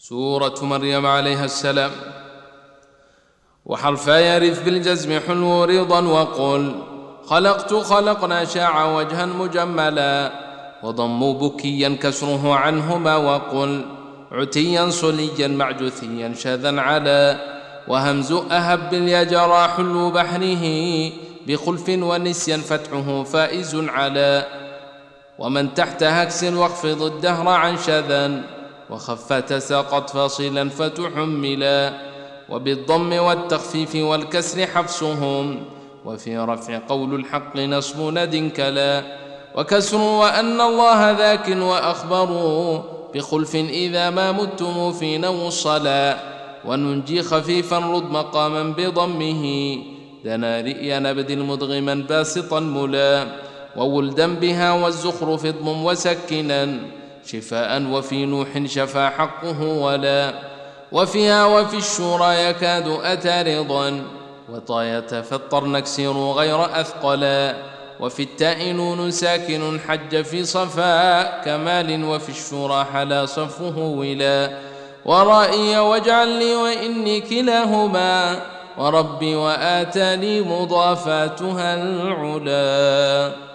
سورة مريم عليها السلام. وحرفا يرث بالجزم حلو رضا وقل خلقت خلقنا شاع وجها مجملا وضم بكيا كسره عنهما وقل عتيا صليا معجثيا شذا على وهمز أهب اليجرى حلو بحره بخلف ونسيا فتحه فائز على ومن تحت هكس واخفض الدهر عن شذا وخف تساقط فاصلا فتحملا وبالضم والتخفيف والكسر حفصهم وفي رفع قول الحق نصب ند كلا وكسر وأن الله ذاك وأخبروا بخلف إذا ما متم في نو الصلاة وننجي خفيفا رد مقاما بضمه دنا رئيا نبدل مدغما باسطا ملا وولدا بها والزخرف اضم وسكنا شفاء وفي نوح شفا حقه ولا وفيها وفي الشورى يكاد أتى رضا وطاية فالطر نكسر غير أثقلا وفي التاء نون ساكن حج في صفاء كمال وفي الشورى حلا صفه ولا ورائي واجعل لي وإني كلاهما وربي وآتاني مضافاتها العلا